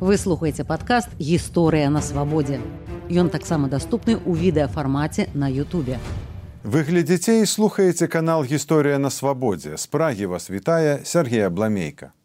Вы слухаеце падкаст гісторыя на свабодзе. Ён таксама даступны ў відэафармаце на Ютубе. Вы глядзіце і слухаеце канал гісторыя на свабодзе. З прагі вас вітае Сергея Бламейка.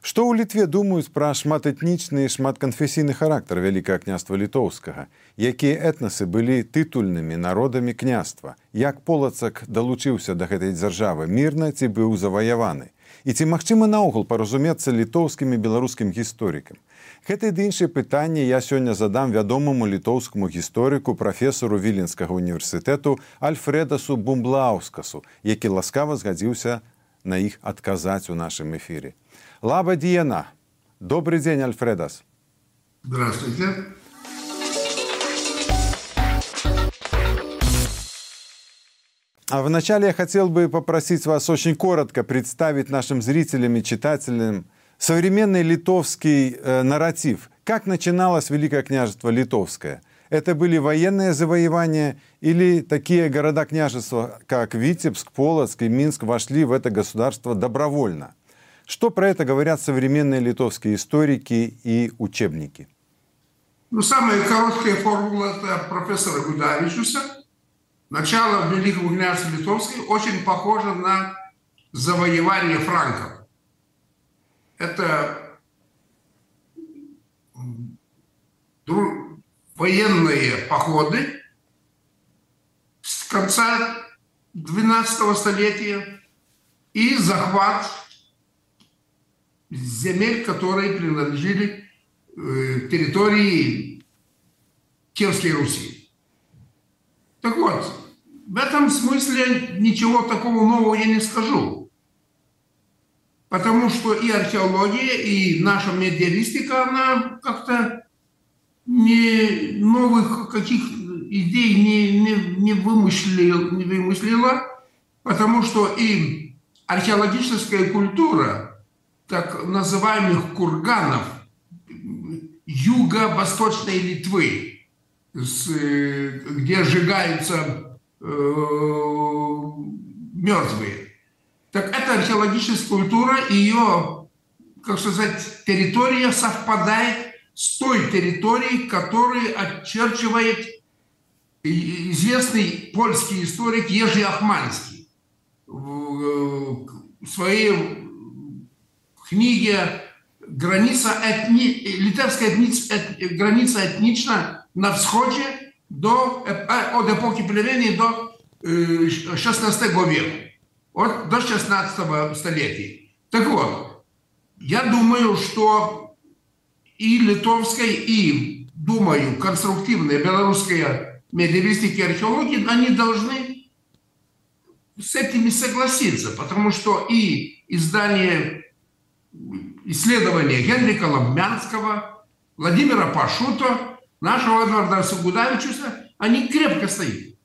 Што ў літве думаюць пра шматэтнічны і шматканфесійны характар вялікага княства літоўскага, якія этнасы былі тытульнымі народамі княства, як полацак далучыўся да гэтай дзяржавы мірна ці быў заваяваны. І ці магчыма наогул паразумецца літоўскім і беларускім гісторыкам. Гэта ды іншыя пытанні я сёння задам вядомаму літоўскаму гісторыку прафесору віленскага універсітэту альфредасу бумблаускасу, які ласкава згадзіўся на іх адказаць у нашым эфіры. Лаба Диена. Добрый день, Альфредас. Здравствуйте. А вначале я хотел бы попросить вас очень коротко представить нашим зрителям и читателям современный литовский э, нарратив. Как начиналось Великое княжество Литовское? Это были военные завоевания или такие города-княжества, как Витебск, Полоцк и Минск, вошли в это государство добровольно? Что про это говорят современные литовские историки и учебники? Ну, самая короткая формула – это профессора Гудавичуса – начало Великого княжества Литовской очень похоже на завоевание франков. Это военные походы с конца 12 столетия и захват земель, которые принадлежали э, территории Киевской Руси. Так вот, в этом смысле ничего такого нового я не скажу. Потому что и археология, и наша медиалистика, она как-то не новых каких идей не, не, не, вымыслила, не вымыслила, потому что и археологическая культура так называемых курганов юго-восточной Литвы, с, где сжигаются э, мертвые. Так это археологическая культура, ее, как сказать, территория совпадает с той территорией, которую очерчивает известный польский историк Ежи Ахманский. В своей книге «Граница этни... литовская этниц... эт... граница этнична на wschodzie do, od epoki plemiennej do XVI века, от, до 16 столетия. Так вот, я думаю, что и литовская, и, думаю, конструктивная белорусская медиалистика и археология, они должны с этими согласиться, потому что и издание исследования Генрика Лобмянского, Владимира Пашута нашего Эдварда Сугудавичуса, они крепко стоят.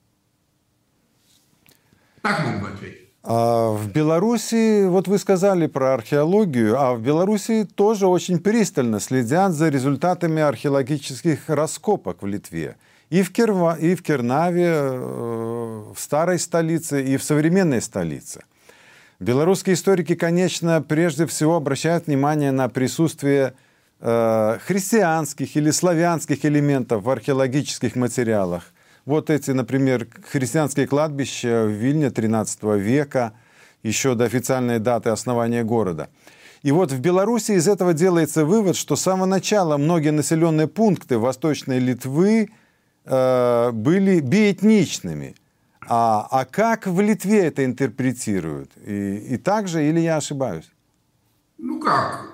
Так мог бы ответить. А в Беларуси, вот вы сказали про археологию, а в Беларуси тоже очень пристально следят за результатами археологических раскопок в Литве. И в, Керва, и в Кернаве, э, в старой столице, и в современной столице. Белорусские историки, конечно, прежде всего обращают внимание на присутствие Э, христианских или славянских элементов в археологических материалах. Вот эти, например, христианские кладбища в Вильне XIII века, еще до официальной даты основания города. И вот в Беларуси из этого делается вывод, что с самого начала многие населенные пункты Восточной Литвы э, были биэтничными. А, а как в Литве это интерпретируют? И, и так же, или я ошибаюсь? Ну как?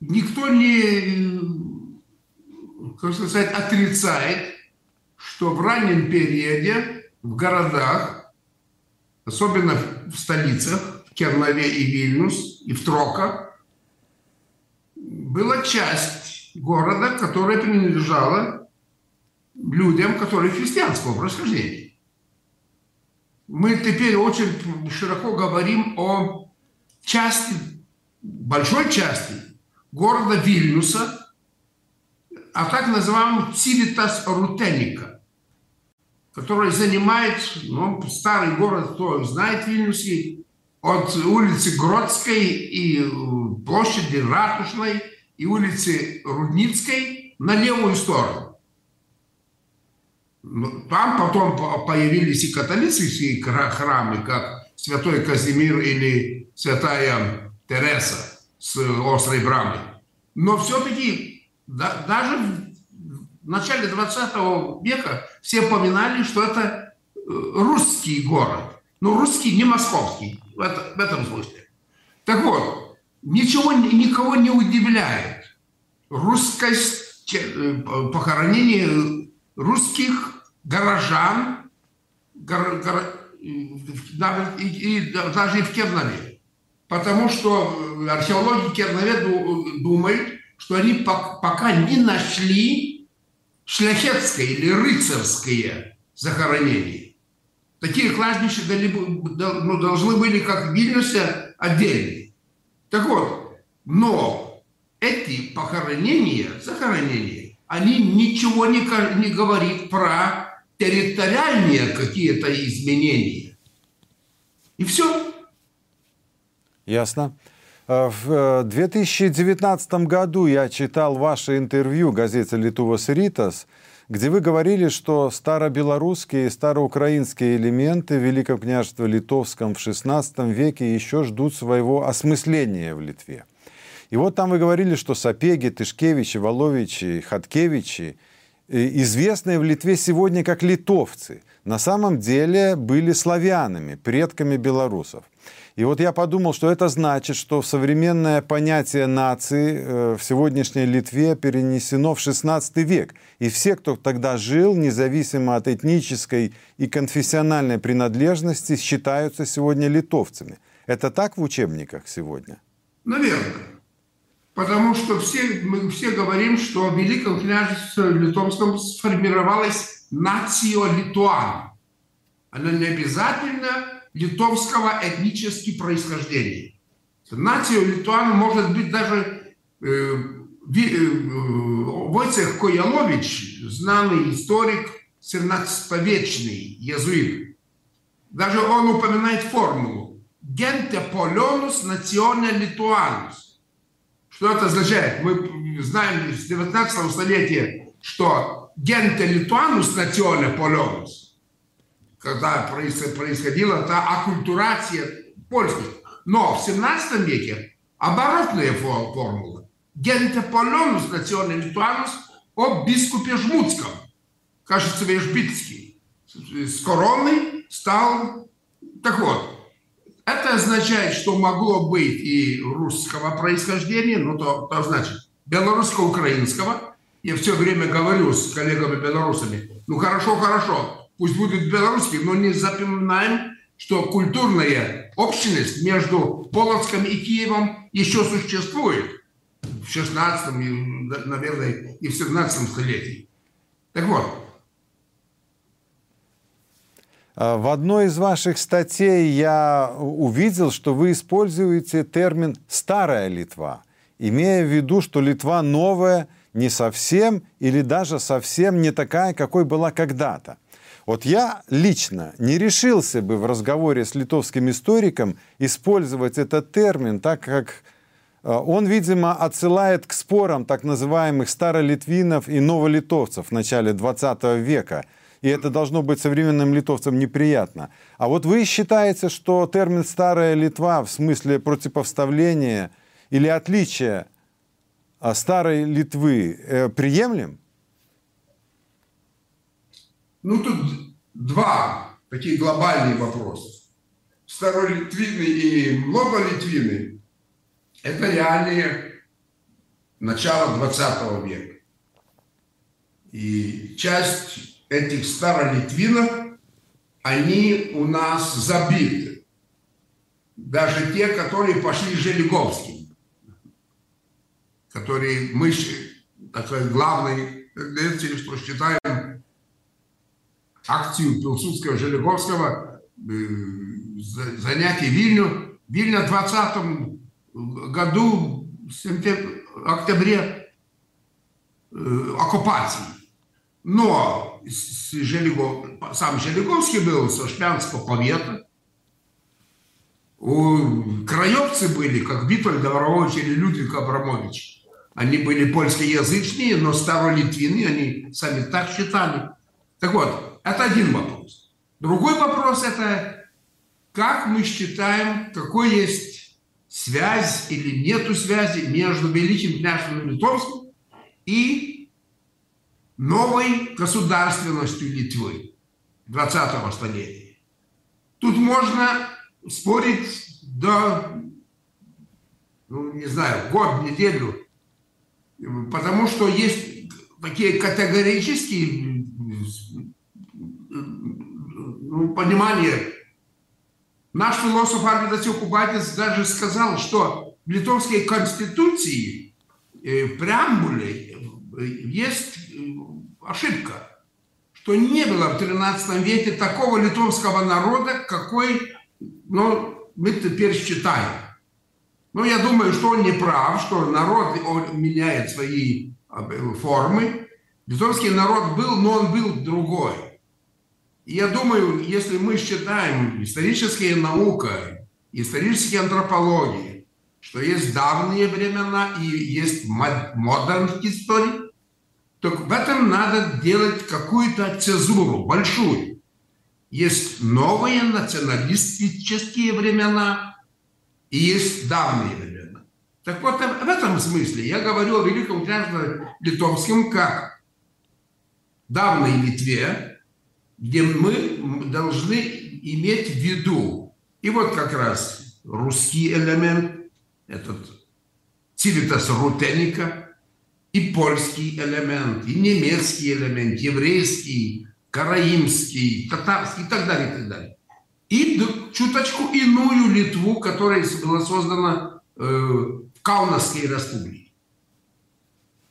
никто не, как сказать, отрицает, что в раннем периоде в городах, особенно в столицах, в Кернове и Вильнюс, и в Троках, была часть города, которая принадлежала людям, которые христианского происхождения. Мы теперь очень широко говорим о части, большой части города Вильнюса, а так называемый Цивитас Рутеника, который занимает, ну, старый город, кто знает Вильнюсе, от улицы Гродской и площади Ратушной и улицы Рудницкой на левую сторону. Ну, там потом появились и католические храмы, как Святой Казимир или Святая Тереса с острой брамой. Но все-таки да, даже в начале 20 века все поминали, что это э, русский город. Ну, русский, не московский, в, это, в этом смысле. Так вот, ничего, никого не удивляет русскость э, похоронение русских горожан, гор, гор, и, и, даже и в Кернове. Потому что археологи Кернове думают, что они пока не нашли шляхетское или рыцарское захоронение. Такие кладбища ну, должны были, как в Вильнюсе, отдельные. Так вот, но эти похоронения, захоронения, они ничего не, не говорят про территориальные какие-то изменения. И все. Ясно. Э, в 2019 э, году я читал ваше интервью газете «Литувас Ритас», где вы говорили, что старобелорусские и староукраинские элементы Великого княжества Литовском в XVI веке еще ждут своего осмысления в Литве. И вот там вы говорили, что Сапеги, Тышкевичи, Воловичи, Хаткевичи, э, известные в Литве сегодня как литовцы, на самом деле были славянами, предками белорусов. И вот я подумал, что это значит, что современное понятие нации э, в сегодняшней Литве перенесено в XVI век. И все, кто тогда жил, независимо от этнической и конфессиональной принадлежности, считаются сегодня литовцами. Это так в учебниках сегодня? Наверное. Потому что все, мы все говорим, что в Великом княжестве Литовском сформировалась нация литуан. Она не обязательно литовского этнически происхождения. Нация литуан может быть даже э, э, Войцех Коялович, знанный историк, 17-вечный язык. Даже он упоминает формулу «gente polionus natione lituanus». Что это означает? Мы знаем с 19 столетия, что «gente lituanus natione polionus» когда происходила та оккультурация польских. Но в 17 веке оборотная формула. Генте полонус национе литуанус о бискупе Жмутском, кажется, Вежбицкий. С короной стал... Так вот, это означает, что могло быть и русского происхождения, ну то, то значит белорусско-украинского. Я все время говорю с коллегами-белорусами, ну хорошо, хорошо, пусть будет белорусский, но не запоминаем, что культурная общность между Полоцком и Киевом еще существует в 16 наверное, и в 17 столетии. Так вот. А, в одной из ваших статей я увидел, что вы используете термин «старая Литва», имея в виду, что Литва новая не совсем или даже совсем не такая, какой была когда-то. Вот я лично не решился бы в разговоре с литовским историком использовать этот термин, так как э, он, видимо, отсылает к спорам так называемых старолитвинов и новолитовцев в начале 20 века. И это должно быть современным литовцам неприятно. А вот вы считаете, что термин «старая Литва» в смысле противопоставления или отличия старой Литвы э, приемлем? Ну, тут два такие глобальные вопроса. Старолитвины и многолитвины – это реальные начало 20 века. И часть этих старолитвинов, они у нас забиты. Даже те, которые пошли Желеговским, которые мы, такой главной тенденцией, что считаем акцию Пилсудского, Желеговского, э, занятий Вильню. Вильня в 20 году, в октябре, э, оккупации. Но Желегов, сам Желеговский был со Шпянского повета. У краевцы были, как Витольд Добровольевич или Людвиг Абрамович. Они были польскоязычные, но старолитвины, они сами так считали. Так вот, это один вопрос. Другой вопрос – это как мы считаем, какой есть связь или нету связи между Великим княжеством Литовским и новой государственностью Литвы 20-го столетия. Тут можно спорить до, ну, не знаю, год, неделю, потому что есть такие категорические ну, понимания. Наш философ Арвидас Кубатец даже сказал, что в литовской конституции, э, в преамбуле э, есть э, ошибка, что не было в 13 веке такого литовского народа, какой ну, мы теперь считаем. Но я думаю, что он не прав, что народ он меняет свои формы. Литовский народ был, но он был другой. И я думаю, если мы считаем историческая наука, исторические антропологии, что есть давние времена и есть модерн истории, то в этом надо делать какую-то цезуру большую. Есть новые националистические времена и есть давние времена. Так вот, в этом смысле я говорю о Великом княжестве Литовском как давней Литве, где мы должны иметь в виду. И вот как раз русский элемент, этот цивитас рутеника, и польский элемент, и немецкий элемент, еврейский, караимский, татарский и так далее, и так далее. И чуточку иную Литву, которая была создана э, в Каунасской республике.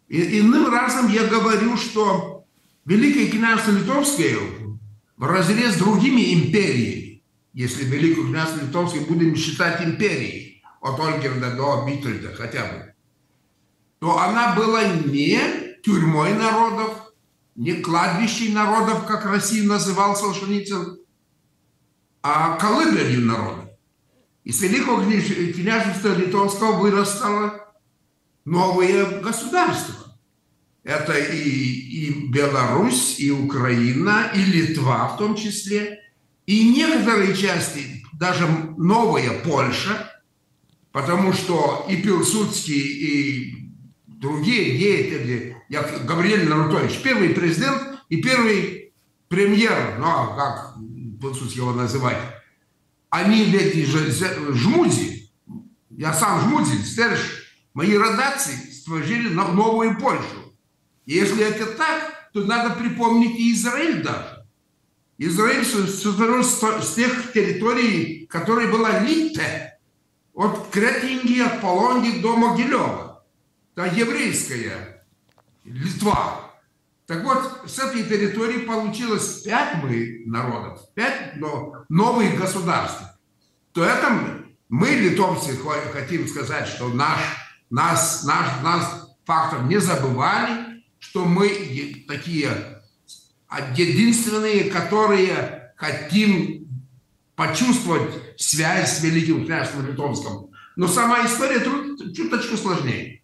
И, иным разом я говорю, что Великое княжество Литовское в разрез с другими империями, если Великое княжество Литовское будем считать империей, от Ольгерда до Битльда хотя бы, то она была не тюрьмой народов, не кладбищей народов, как Россию называл Солженицын, а колыбелью народов. Из Великого княжества Литовского вырастало новое государство. Это и, и Беларусь, и Украина, и Литва в том числе, и некоторые части, даже новая Польша, потому что и Пилсудский, и другие деятели, я, Гавриэль Нарутович, первый президент и первый премьер, ну а как Пилсудский его называть, они ведь же жмуди, я сам жмудин, стерж, мои родации створили новую Польшу. Если это так, то надо припомнить и Израиль даже. Израиль сотворил с тех территорий, которые была Литте, от Кретинги, от Полонги до Могилева. Это еврейская Литва. Так вот, с этой территории получилось пять мы народов, пять но новых государств. То этом мы, литовцы, хотим сказать, что наш, нас, наш, нас фактор не забывали, что мы такие единственные, которые хотим почувствовать связь с Великим княжеством Литовским. Но сама история чуточку сложнее.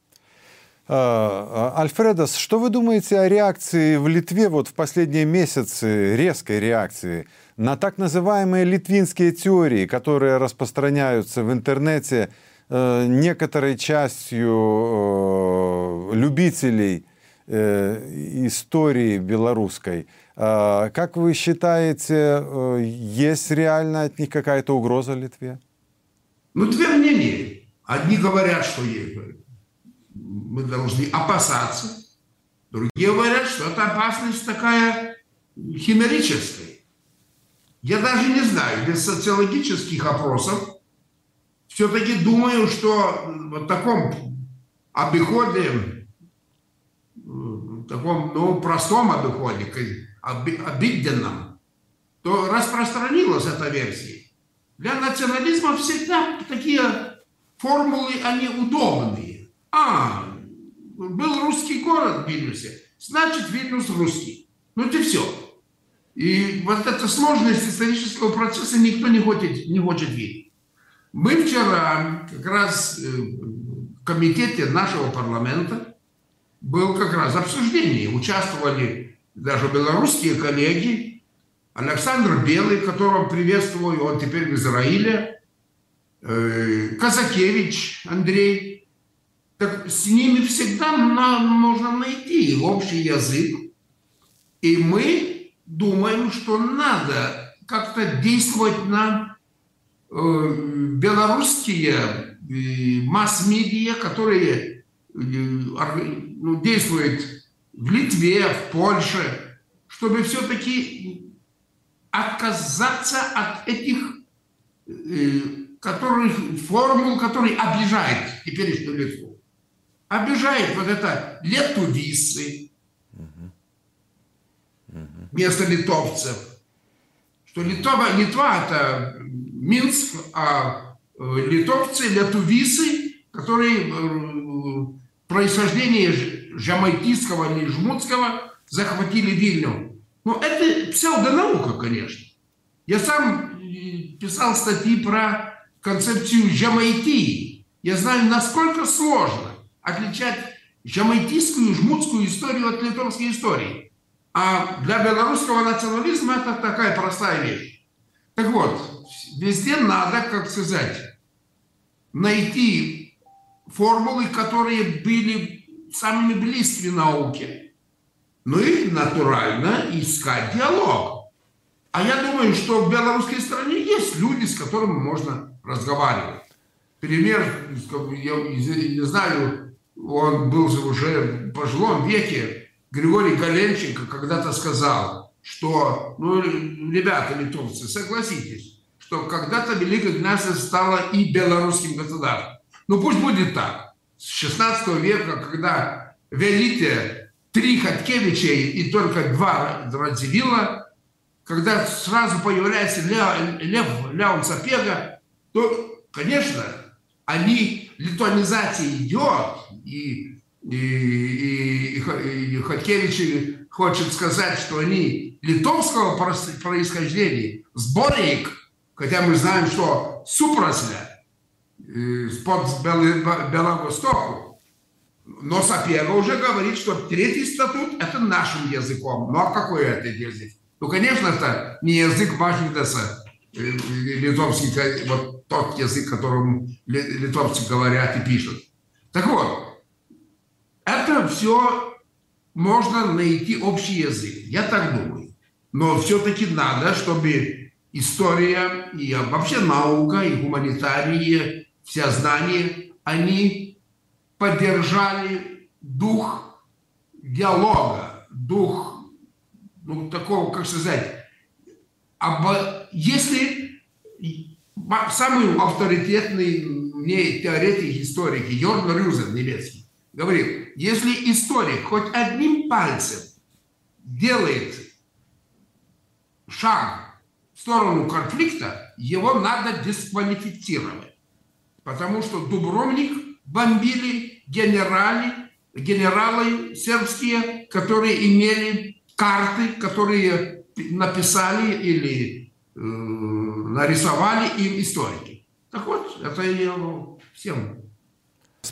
А, а, Альфредос, что вы думаете о реакции в Литве вот в последние месяцы, резкой реакции на так называемые литвинские теории, которые распространяются в интернете э, некоторой частью э, любителей Э, истории белорусской. А, как вы считаете, есть реально от них какая-то угроза Литве? Ну, две мнения. Одни говорят, что мы должны опасаться. Другие говорят, что эта опасность такая химерическая. Я даже не знаю, без социологических опросов все-таки думаю, что в таком обиходе таком ну, простом обиходе, обиденном, то распространилась эта версия. Для национализма всегда такие формулы, они удобные. А, был русский город в Вильнюсе, значит Вильнюс русский. Ну это все. И вот эта сложность исторического процесса никто не хочет, не хочет видеть. Мы вчера как раз э, комитете нашего парламента был как раз обсуждение. Участвовали даже белорусские коллеги. Александр Белый, которого приветствую, он теперь в Израиле. Э, Казакевич Андрей. Так с ними всегда можно найти общий язык. И мы думаем, что надо как-то действовать на э, белорусские э, масс-медиа, которые э, ну, действуют в Литве, в Польше, чтобы все-таки отказаться от этих э, которых, формул, которые обижают теперешнюю Литву. Обижает вот это летувисы, вместо литовцев. Что Литва, Литва это Минск, а э, литовцы, летувисы, которые э, происхождение жамайкийского или жмутского захватили Вильню. Но это псевдонаука, конечно. Я сам э, писал статьи про концепцию жамайтии. Я знаю, насколько сложно отличать жамайтийскую, жмутскую историю от литовской истории. А для белорусского национализма это такая простая вещь. Так вот, везде надо, как сказать, найти формулы, которые были самыми близкими науке. Ну и натурально искать диалог. А я думаю, что в белорусской стране есть люди, с которыми можно разговаривать. Пример, я не знаю, он был уже в пожилом веке, Григорий Галенченко когда-то сказал, что, ну, ребята литовцы, согласитесь, что когда-то Великое княжество стало и белорусским государством. Ну пусть будет так. С 16 века, когда велите три Хаткевичей и только два Радзивилла, когда сразу появляется Лев, Лев Ляун Сапега, то, конечно, они, литванизация идет, и и, и, и Хоткевич хочет сказать, что они литовского происхождения, сборник, хотя мы знаем, что супросля, э, под Беловостоку, но Сапега уже говорит, что третий статут – это нашим языком. Ну а какой это язык? Ну, конечно, это не язык Вашингтона, э, литовский, вот тот язык, которым литовцы говорят и пишут. Так вот, это все можно найти общий язык. Я так думаю. Но все-таки надо, чтобы история и вообще наука, и гуманитарии, все знания, они поддержали дух диалога, дух, ну, такого, как сказать, об, если самый авторитетный мне теоретик историки Йорн Рюзен немецкий, говорил, если историк хоть одним пальцем делает шаг в сторону конфликта, его надо дисквалифицировать. Потому что Дубровник бомбили генерали, генералы сербские, которые имели карты, которые написали или э, нарисовали им историки. Так вот, это я всем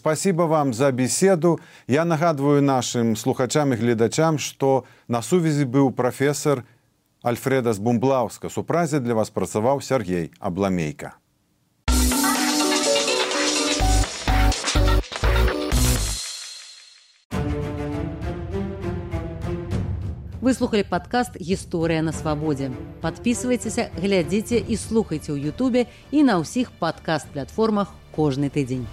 Спасибо вам за беседу. Я нагадываю нашим слухачам и глядачам, что на сувязі быў прафесор Альфреда Бумблаўска. Супразе для вас працаваў Сергей Абламейка. Вы слухали падкаст гісторыя на свабодзе. Падпісвайцеся, глядзіце і слухайце ў Ютубе і на ўсіх падкаст-платформах кожны тыдзень.